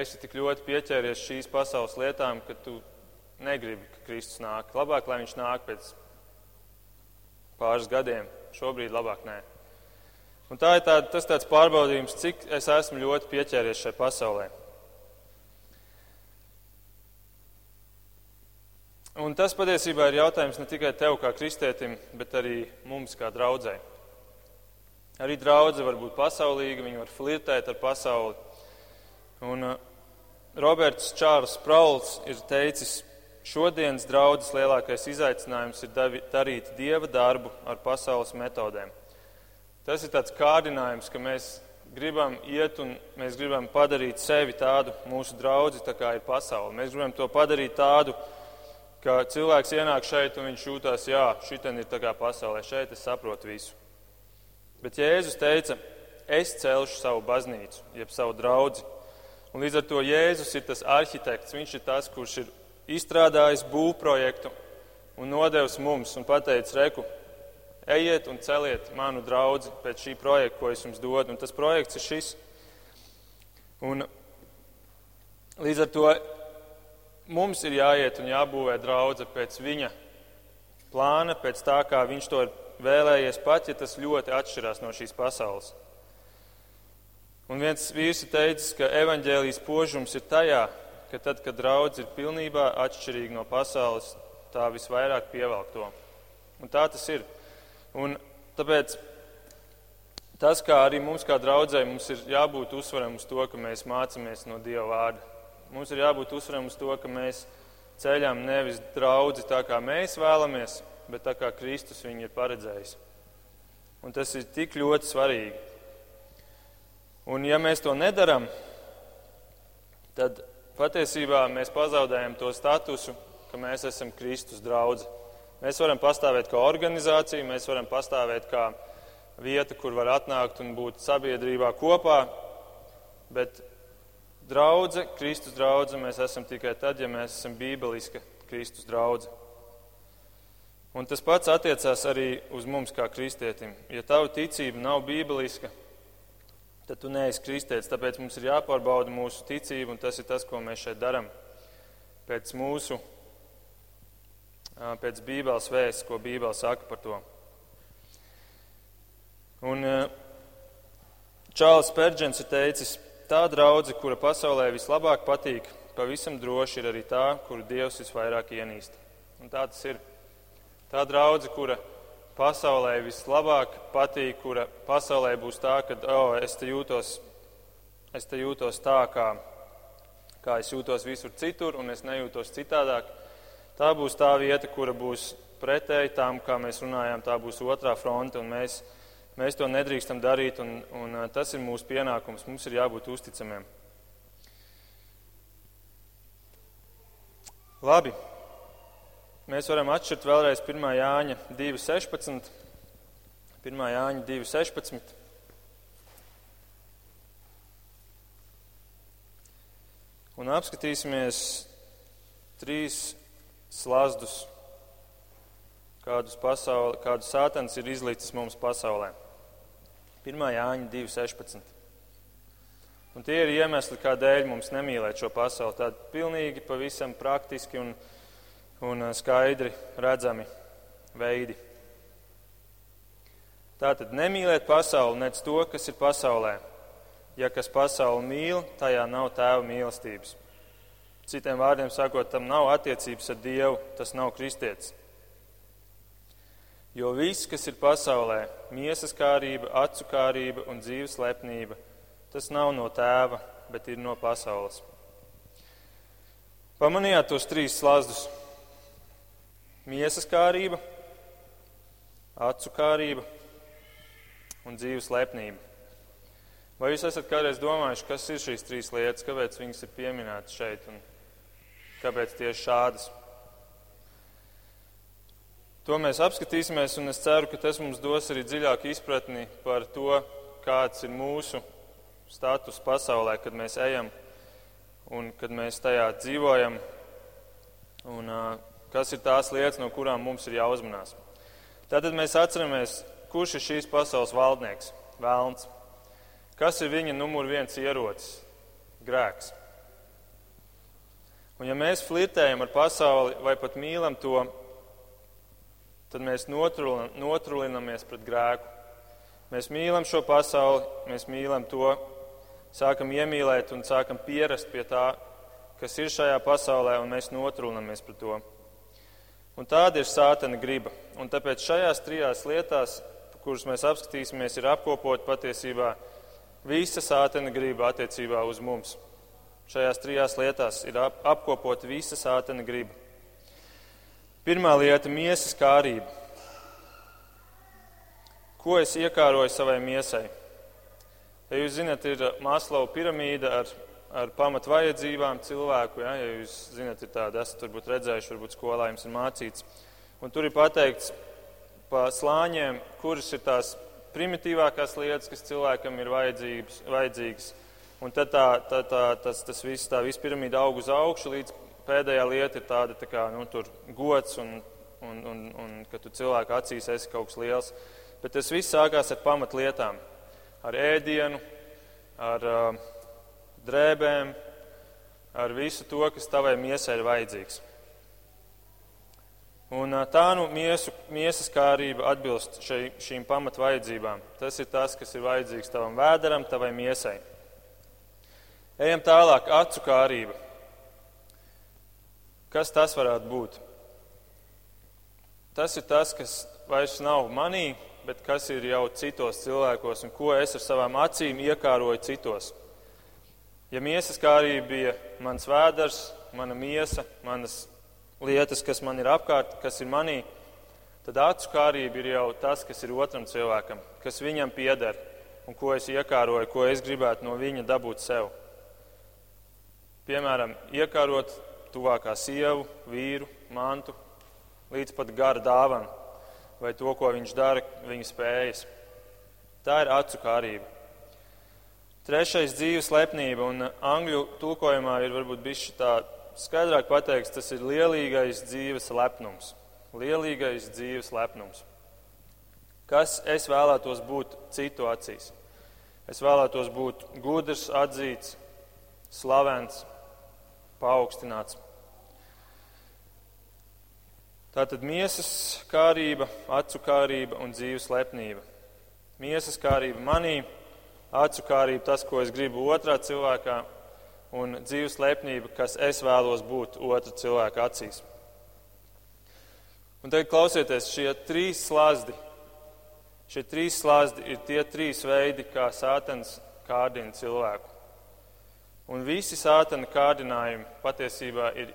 esi tik ļoti pieķēries šīs pasaules lietām, ka tu negribi, ka Kristus nāk. Labāk, lai viņš nāk pēc pāris gadiem, šobrīd labāk nē. Un tā ir tā, tas tāds pārbaudījums, cik es esmu ļoti pieķēries šai pasaulē. Un tas patiesībā ir jautājums ne tikai tev kā kristietim, bet arī mums kā draudzē. Arī draudzene var būt pasaulīga, viņa var flirtēt ar pasauli. Un uh, Roberts Čārls Prauls ir teicis, šodienas draudzes lielākais izaicinājums ir darīt dieva darbu ar pasaules metodēm. Tas ir tāds kārdinājums, ka mēs gribam iet un mēs gribam padarīt sevi tādu mūsu draugu, tā kā ir pasaule. Mēs gribam to padarīt tādu, ka cilvēks ienāk šeit un viņš jūtas, jā, šitien ir tā kā pasaulē, šeit es saprotu visu. Bet Jēzus teica, es celšu savu baznīcu, jeb savu draugu. Un līdz ar to Jēzus ir tas arhitekts, viņš ir tas, kurš ir izstrādājis būvprojektu un nodevis mums un pateicis, reku, ejiet un celiet manu draugu pēc šī projekta, ko es jums dodu. Un tas projekts ir šis. Un līdz ar to mums ir jāiet un jābūvē draudze pēc viņa plāna, pēc tā, kā viņš to ir vēlējies, pat ja tas ļoti atšķirās no šīs pasaules. Un viens vīrs ir teicis, ka evaņģēlijas požums ir tajā, ka tad, kad draudz ir pilnībā atšķirīga no pasaules, tā visvairāk pievelk to. Un tā tas ir. Un tāpēc tas, kā arī mums kā draudzēji, mums ir jābūt uzsvaram uz to, ka mēs mācāmies no Dieva vārda. Mums ir jābūt uzsvaram uz to, ka mēs ceļām nevis draudzi tā, kā mēs vēlamies, bet tā kā Kristus viņu ir paredzējis. Un tas ir tik ļoti svarīgi. Un ja mēs to nedaram, tad patiesībā mēs pazaudējam to statusu, ka mēs esam Kristus draugi. Mēs varam pastāvēt kā organizācija, mēs varam pastāvēt kā vieta, kur var atnākt un būt sabiedrībā kopā, bet draudze, Kristus drauga mēs esam tikai tad, ja mēs esam bībeliska Kristus drauga. Un tas pats attiecās arī uz mums kā kristietim. Ja tava ticība nav bībeliska, tad tu neesi kristietis. Tāpēc mums ir jāpārbauda mūsu ticība, un tas ir tas, ko mēs šeit darām. Pēc mūsu, pēc Bībeles vēsts, ko Bībele saka par to. Un Čārlis Pērģents ir teicis, tā draudzene, kura pasaulē vislabāk patīk, pavisam droši ir arī tā, kuru Dievs visvairāk ienīst. Un tā tas ir. Tā draudzene, kura pasaulē vislabāk patīk, kura pasaulē būs tā, ka oh, es, te jūtos, es te jūtos tā, kā, kā es jūtos visur citur, un es nejūtos citādāk. Tā būs tā vieta, kura būs pretēji tam, kā mēs runājām, tā būs otrā fronte, un mēs, mēs to nedrīkstam darīt, un, un tas ir mūsu pienākums. Mums ir jābūt uzticamiem. Labi, Mēs varam atšķirt vēlreiz 1. Jāņa 2.16. 1. Jāņa 2.16. Un apskatīsimies trīs slazdus, kādus, pasauli, kādus sātans ir izlicis mums pasaulē. 1. Jāņa 2.16. Un tie ir iemesli, kādēļ mums nemīlēt šo pasauli. Tādi pilnīgi, pavisam praktiski un praktiski un skaidri redzami veidi. Tātad nemīliet pasauli, nec to, kas ir pasaulē. Ja kas pasauli mīl, tajā nav tēva mīlestības. Citiem vārdiem sakot, tam nav attiecības ar Dievu, tas nav kristietis. Jo viss, kas ir pasaulē, miesas kārība, acu kārība un dzīves lepnība, tas nav no tēva, bet ir no pasaules. Pamanījāt tos trīs slazdus? Miesas kārība, acu kārība un dzīves lepnība. Vai jūs esat kādreiz domājuši, kas ir šīs trīs lietas, kāpēc viņas ir pieminētas šeit un kāpēc tieši šādas? To mēs apskatīsimies, un es ceru, ka tas mums dos arī dziļāku izpratni par to, kāds ir mūsu status pasaulē, kad mēs ejam un kad mēs tajā dzīvojam. Un, uh, kas ir tās lietas, no kurām mums ir jāuzmanās. Tātad mēs atceramies, kurš ir šīs pasaules valdnieks, vēlns. Kas ir viņa numur viens ierocis? Grēks. Un ja mēs flirtējam ar pasauli vai pat mīlam to, tad mēs notrulinamies pret grēku. Mēs mīlam šo pasauli, mēs mīlam to, sākam iemīlēt un sākam pierast pie tā, kas ir šajā pasaulē, un mēs notrulinamies pret to. Un tāda ir sātana griba. Un tāpēc šajās trijās lietās, kuras mēs apskatīsimies, ir apkopot patiesībā visa sātana griba attiecībā uz mums. Šajās trijās lietās ir ap, apkopot visa sātana griba. Pirmā lieta - miesas kārība. Ko es iekāroju savai miesai? Ja jūs zinat, ir Maslova piramīda ar ar pamat vajadzībām cilvēku. Ja, ja jūs zinat, ir tāda, esat varbūt redzējuši, varbūt skolā jums ir mācīts. Un tur ir pateikts pa slāņiem, kuras ir tās primitīvākās lietas, kas cilvēkam ir vajadzīgas. Un tad tā, tā, tā, tas, tas viss, tā visa piramīda aug uz augšu, līdz pēdējā lieta ir tāda tā kā, nu, gods un, un, un, un ka tu cilvēku acīs esi kaut kas liels. Bet tas viss sākās ar pamatlietām, ar ēdienu, ar uh, drēbēm, ar visu to, kas tavai miesai ir vajadzīgs. Un tā nu miesu, miesas kārība atbilst šai, šīm pamatvajadzībām. Tas ir tas, kas ir vajadzīgs tavam vēderam, tavai miesai. Ejam tālāk, acu kārība. Kas tas varētu būt? Tas ir tas, kas vairs nav manī, bet kas ir jau citos cilvēkos un ko es ar savām acīm iekāroju citos. Ja miesas kārība bija mans vēders, mana miesa, manas lietas, kas man ir apkārt, kas ir manī, tad acu kārība ir jau tas, kas ir otram cilvēkam, kas viņam pieder un ko es iekāroju, ko es gribētu no viņa dabūt sev. Piemēram, iekārot tuvākā sievu, vīru, mantu, līdz pat gara dāvanu vai to, ko viņš dara, viņa spējas. Tā ir acu kārība. Trešais dzīves lepnība, un angļu tulkojumā ir varbūt bišķi tā skaidrāk pateikts, tas ir lielīgais dzīves lepnums. Lielīgais dzīves lepnums. Kas es vēlētos būt citu acīs? Es vēlētos būt gudrs, atzīts, slavens, paaugstināts. Tātad miesas kārība, acu kārība un dzīves lepnība. Miesas kārība manī, acu kārība tas, ko es gribu otrā cilvēkā, un dzīves lepnība, kas es vēlos būt otra cilvēka acīs. Un tagad klausieties, šie trīs slazdi, šie trīs slazdi ir tie trīs veidi, kā sātens kārdina cilvēku. Un visi sātana kārdinājumi patiesībā ir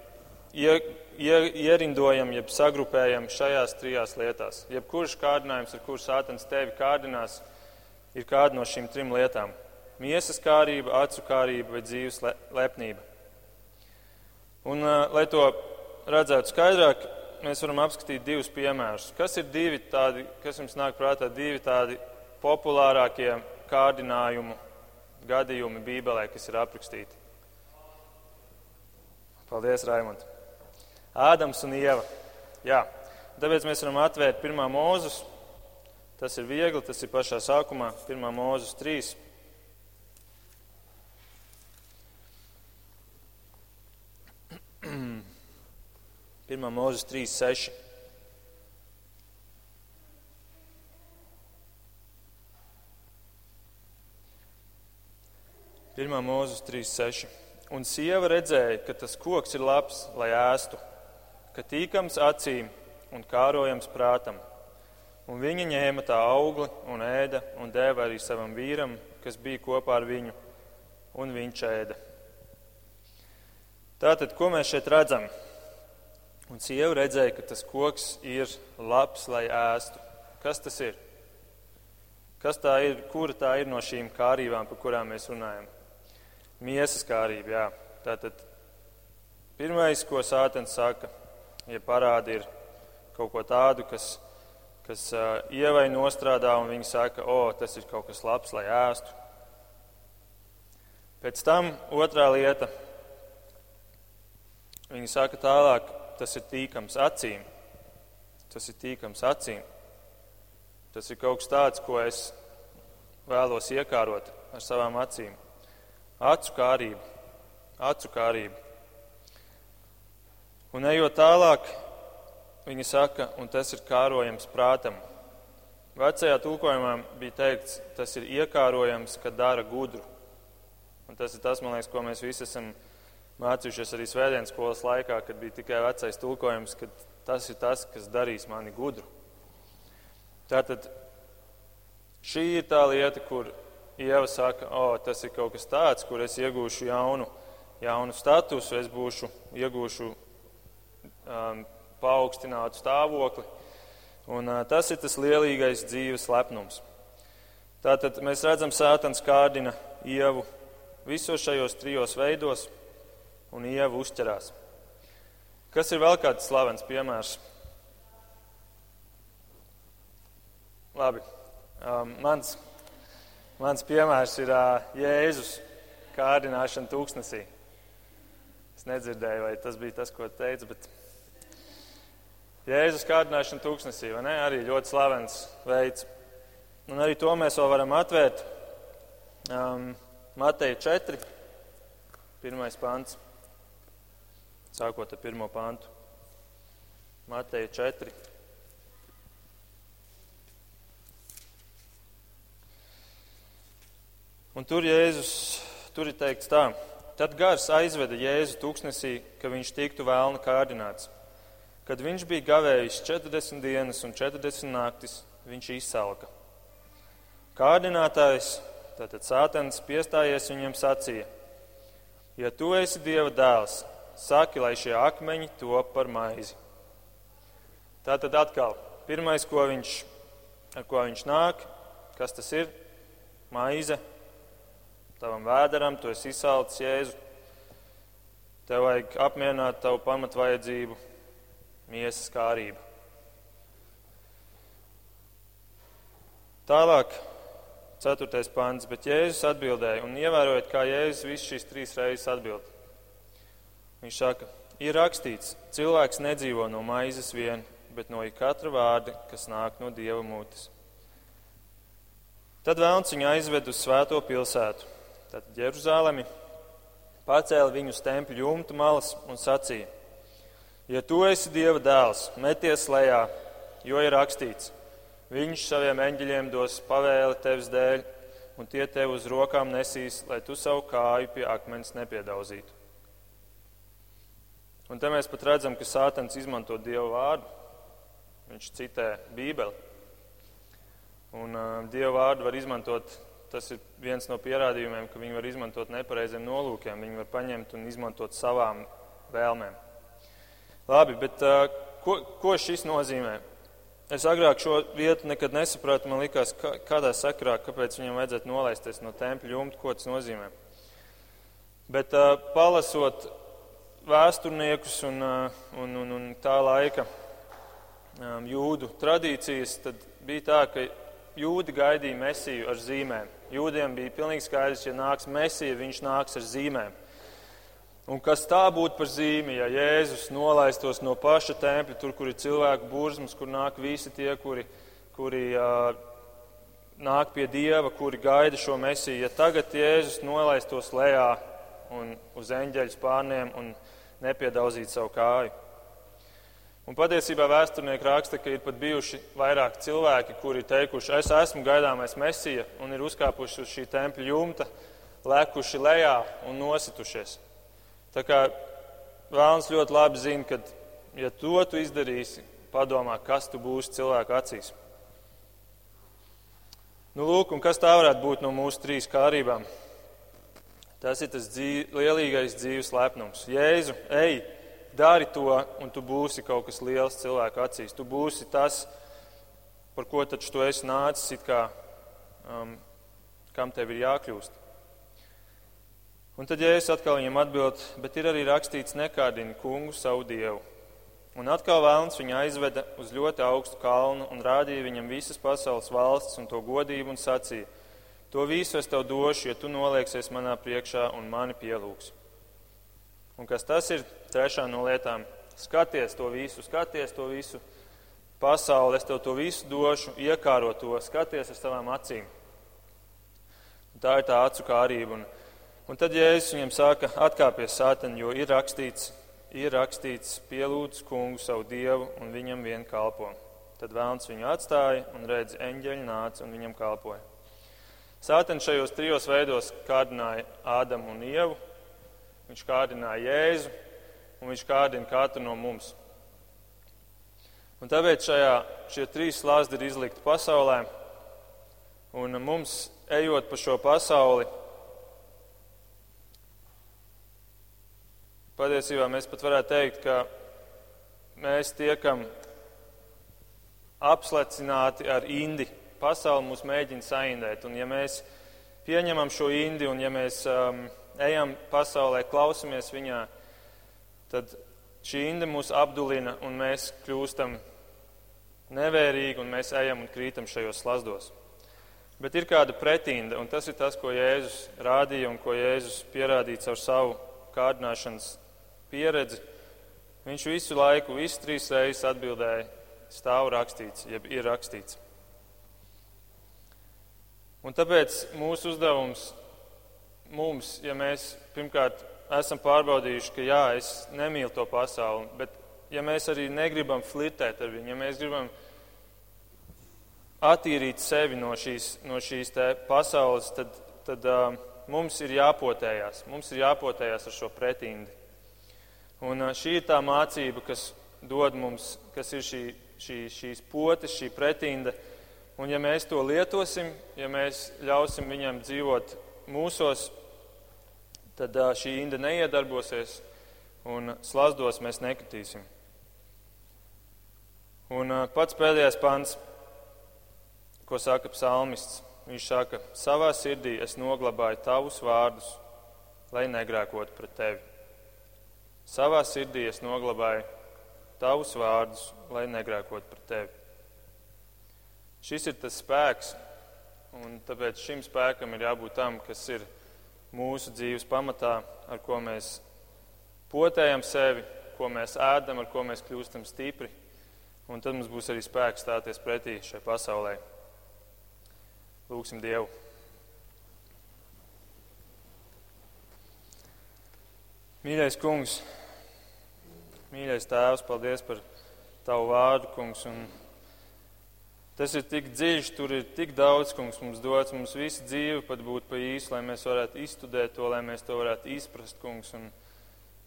ie, ie, ierindojami, jeb sagrupējami šajās trijās lietās. Jebkurš kārdinājums, ar kuru sātans tevi kārdinās, ir kāda no šīm trim lietām - miesas kārība, acu kārība vai dzīves lepnība. Un, lai to redzētu skaidrāk, mēs varam apskatīt divus piemērus. Kas ir divi tādi, kas jums nāk prātā, divi tādi populārākie kārdinājumu gadījumi Bībelē, kas ir aprakstīti? Paldies, Raimond! Ādams un Ieva. Jā. Tāpēc mēs varam atvērt pirmā mūzus. Tas ir viegli, tas ir pašā sākumā, pirmā mūzus 3. <clears throat> Pirmā mūzes 3, 6. Pirmā mūzes 3, 6. Un sieva redzēja, ka tas koks ir labs, lai ēstu ka tīkams acīm un kārojams prātam. Un viņa ņēma tā augli un ēda un deva arī savam vīram, kas bija kopā ar viņu, un viņš ēda. Tātad, ko mēs šeit redzam? Un sieva redzēja, ka tas koks ir labs, lai ēstu. Kas tas ir? Kas tā ir? Kura tā ir no šīm kārībām, par kurām mēs runājam? Miesas kārība, jā. Tātad pirmais, ko Sātens saka, ja parādi ir kaut ko tādu, kas, kas uh, ievai nostrādā, un viņi saka, o, tas ir kaut kas labs, lai ēstu. Pēc tam otrā lieta. Viņi saka tālāk, tas ir tīkams acīm. Tas ir tīkams acīm. Tas ir kaut kas tāds, ko es vēlos iekārot ar savām acīm. Acu kārība. Acu kārība. Un ejot tālāk, viņi saka, un tas ir kārojams prātam. Vecajā tulkojumā bija teikts, tas ir iekārojams, ka dara gudru. Un tas ir tas, man liekas, ko mēs visi esam mācījušies arī svētdienas skolas laikā, kad bija tikai vecais tulkojums, ka tas ir tas, kas darīs mani gudru. Tātad šī ir tā lieta, kur Ieva saka, o, tas ir kaut kas tāds, kur es iegūšu jaunu, jaunu statusu, es būšu, iegūšu um, paaugstinātu stāvokli. Un, tas ir tas lielīgais dzīves lepnums. Tātad mēs redzam, Sētans kārdina ievu visos šajos trijos veidos, un ieva uzķerās. Kas ir vēl kāds slavens piemērs? Labi. Um, mans, mans piemērs ir uh, Jēzus kārdināšana tūkstnesī. Es nedzirdēju, vai tas bija tas, ko teicu, bet Jēzus kārdināšana tūkstnesī, vai ne? Arī ļoti slavens veids. Un arī to mēs vēl varam atvērt. Um, Mateja 4, pirmais pants. sākot ar pirmo pantu. Mateja 4. Un tur Jēzus, tur ir teikts tā, tad gars aizveda Jēzu tūkstnesī, ka viņš tiktu vēlna kārdināts. Kad viņš bija gavējis 40 dienas un 40 naktis, viņš izsalka. Kārdinātājs, tātad sātens, piestājies viņam sacīja: Ja tu esi Dieva dēls, saki, lai šie akmeņi top par maizi. Tā tad atkal pirmais, ko viņš, ar ko viņš nāk, kas tas ir? Maize. Tavam vēderam, tu esi izsalcis jēzu. Tev vajag apmierināt tavu pamatvajadzību, miesas kārību. Tālāk, ceturtais pants, bet Jēzus atbildēja, un ievērojiet, kā Jēzus visu šīs trīs reizes atbild. Viņš saka, ir rakstīts, cilvēks nedzīvo no maizes vien, bet no katra vārda, kas nāk no dieva mutes. Tad vēlns viņu aizved uz svēto pilsētu, tad Jeruzalemi, pacēla viņu uz tempļa jumta malas un sacīja: Ja tu esi dieva dēls, meties lejā, jo ir rakstīts, viņš saviem eņģeļiem dos pavēli tevis dēļ, un tie tev uz rokām nesīs, lai tu savu kāju pie akmens nepiedauzītu. Un te mēs pat redzam, ka Sātans izmanto Dievu vārdu. Viņš citē Bībeli. Un uh, Dievu vārdu var izmantot, tas ir viens no pierādījumiem, ka viņi var izmantot nepareiziem nolūkiem. Viņi var paņemt un izmantot savām vēlmēm. Labi, bet uh, ko, ko šis nozīmē? Es agrāk šo vietu nekad nesapratu. Man liekas, kā, kādā sakrā, kāpēc viņam vajadzētu nolaisties no tempļa jumta, ko tas nozīmē. Bet uh, palasot vēsturniekus un, uh, un, un, un tā laika um, jūdu tradīcijas, tad bija tā, ka jūdi gaidīja mesiju ar zīmēm. Jūdiem bija pilnīgi skaidrs, ja nāks mesija, viņš nāks ar zīmēm. Un kas tā būtu par zīmi, ja Jēzus nolaistos no paša tempļa, tur, kur ir cilvēku burzmas, kur nāk visi tie, kuri, kuri uh, nāk pie Dieva, kuri gaida šo mesiju. Ja tagad Jēzus nolaistos lejā un uz eņģeļu spārniem un nepiedaudzīt savu kāju. Un patiesībā vēsturnieki raksta, ka ir pat bijuši vairāki cilvēki, kuri teikuši, es esmu gaidāmais mesija, un ir uzkāpuši uz šī tempļa jumta, lekuši lejā un nositušies. Tā kā Vēlns ļoti labi zina, ka, ja to tu izdarīsi, padomā, kas tu būsi cilvēku acīs. Nu, lūk, un kas tā varētu būt no mūsu trīs kārībām? Tas ir tas dzīv, lielīgais dzīves lepnums. Jēzu, ej, dari to, un tu būsi kaut kas liels cilvēku acīs. Tu būsi tas, par ko taču tu esi nācis, kā, um, kam tev ir jākļūst. Un tad Jēzus atkal viņam atbild, bet ir arī rakstīts nekārdini kungu savu dievu. Un atkal vēlns viņu aizveda uz ļoti augstu kalnu un rādīja viņam visas pasaules valsts un to godību un sacīja To visu es tev došu, ja tu nolieksies manā priekšā un mani pielūgs. Un kas tas ir? Trešā no lietām - skaties to visu, skaties to visu pasauli, es tev to visu došu, iekāro to, skaties ar savām acīm. Un tā ir tā acu kārība. Un, un tad Jēzus viņam saka, atkāpies sāteni, jo ir rakstīts, ir rakstīts, pielūdz kungu savu dievu un viņam vien kalpo. Tad vēlns viņu atstāja un redz, eņģeļi nāca un viņam kalpoja. Sātens šajos trijos veidos kārdināja Ādamu un Ievu, viņš kārdināja Jēzu un viņš kārdina katru no mums. Un tāpēc šajā, šie trīs slāzdi ir izlikti pasaulē, un mums, ejot pa šo pasauli, patiesībā mēs pat varētu teikt, ka mēs tiekam apslecināti ar indi pasauli mūs mēģina saindēt. Un ja mēs pieņemam šo indi un ja mēs um, ejam pasaulē, klausamies viņā, tad šī inde mūs apdulina un mēs kļūstam nevērīgi un mēs ejam un krītam šajos slazdos. Bet ir kāda pretīnda, un tas ir tas, ko Jēzus rādīja un ko Jēzus pierādīja caur savu kārdināšanas pieredzi. Viņš visu laiku, visas trīs reizes atbildēja, stāv rakstīts, jeb ir rakstīts. Un tāpēc mūsu uzdevums mums, ja mēs pirmkārt esam pārbaudījuši, ka jā, es nemīlu to pasauli, bet ja mēs arī negribam flirtēt ar viņu, ja mēs gribam attīrīt sevi no šīs, no šīs pasaules, tad, tad uh, mums ir jāpotējās. Mums ir jāpotējās ar šo pretindi. Un šī ir tā mācība, kas dod mums, kas ir šī, šī, šīs potes, šī pretinda. Un ja mēs to lietosim, ja mēs ļausim viņam dzīvot mūsos, tad šī inda neiedarbosies un slazdos mēs nekritīsim. Un pats pēdējais pants ko saka psalmists. Viņš saka, savā sirdī es noglabāju tavus vārdus, lai negrēkotu pret tevi. Savā sirdī es noglabāju tavus vārdus, lai negrēkotu pret tevi. Šis ir tas spēks, un tāpēc šim spēkam ir jābūt tam, kas ir mūsu dzīves pamatā, ar ko mēs potējam sevi, ko mēs ēdam, ar ko mēs kļūstam stipri, un tad mums būs arī spēks stāties pretī šai pasaulē. Lūksim Dievu. Mīļais kungs, mīļais tēvs, paldies par tavu vārdu, kungs. Un tas ir tik dziļš, tur ir tik daudz, kungs, mums dots. Mums visa dzīve pat būtu pa īsu, lai mēs varētu izstudēt to, lai mēs to varētu izprast, kungs. Un,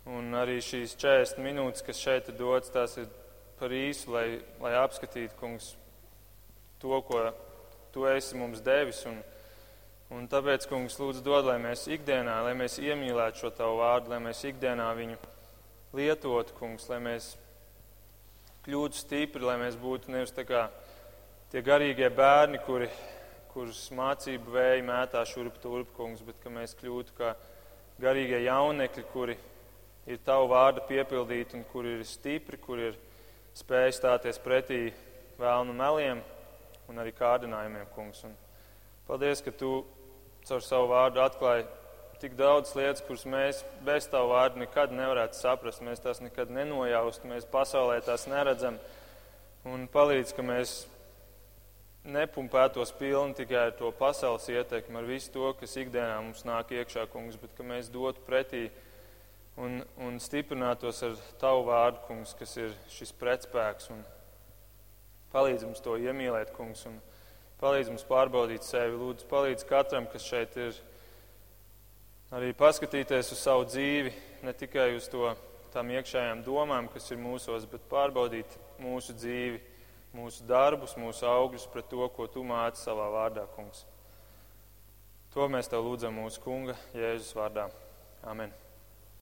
un arī šīs 40 minūtes, kas šeit ir dots, tās ir par īsu, lai, lai apskatītu, kungs, to, ko tu esi mums devis. Un, un tāpēc, kungs, lūdzu, dod, lai mēs ikdienā, lai mēs iemīlētu šo tavu vārdu, lai mēs ikdienā viņu lietotu, kungs, lai mēs kļūtu stipri, lai mēs būtu nevis tā kā tie garīgie bērni, kuri, kurus mācību vēja mētā šurp turp, kungs, bet ka mēs kļūtu kā garīgie jaunekļi, kuri ir tavu vārdu piepildīti un kuri ir stipri, kuri ir spēj stāties pretī vēlnu meliem un arī kārdinājumiem, kungs. Un paldies, ka tu caur savu vārdu atklāji tik daudz lietas, kuras mēs bez tavu vārdu nekad nevarētu saprast. Mēs tās nekad nenojaustu, mēs pasaulē tās neredzam. Un palīdz, ka mēs nepumpētos pilni tikai ar to pasaules ietekmi, ar visu to, kas ikdienā mums nāk iekšā, kungs, bet ka mēs dotu pretī un, un stiprinātos ar tavu vārdu, kungs, kas ir šis pretspēks. Un, Palīdz mums to iemīlēt, kungs, un palīdz mums pārbaudīt sevi. Lūdzu, palīdz katram, kas šeit ir, arī paskatīties uz savu dzīvi, ne tikai uz to tām iekšējām domām, kas ir mūsos, bet pārbaudīt mūsu dzīvi, mūsu darbus, mūsu augļus pret to, ko tu māci savā vārdā, kungs. To mēs tev lūdzam mūsu kunga Jēzus vārdā. Amen.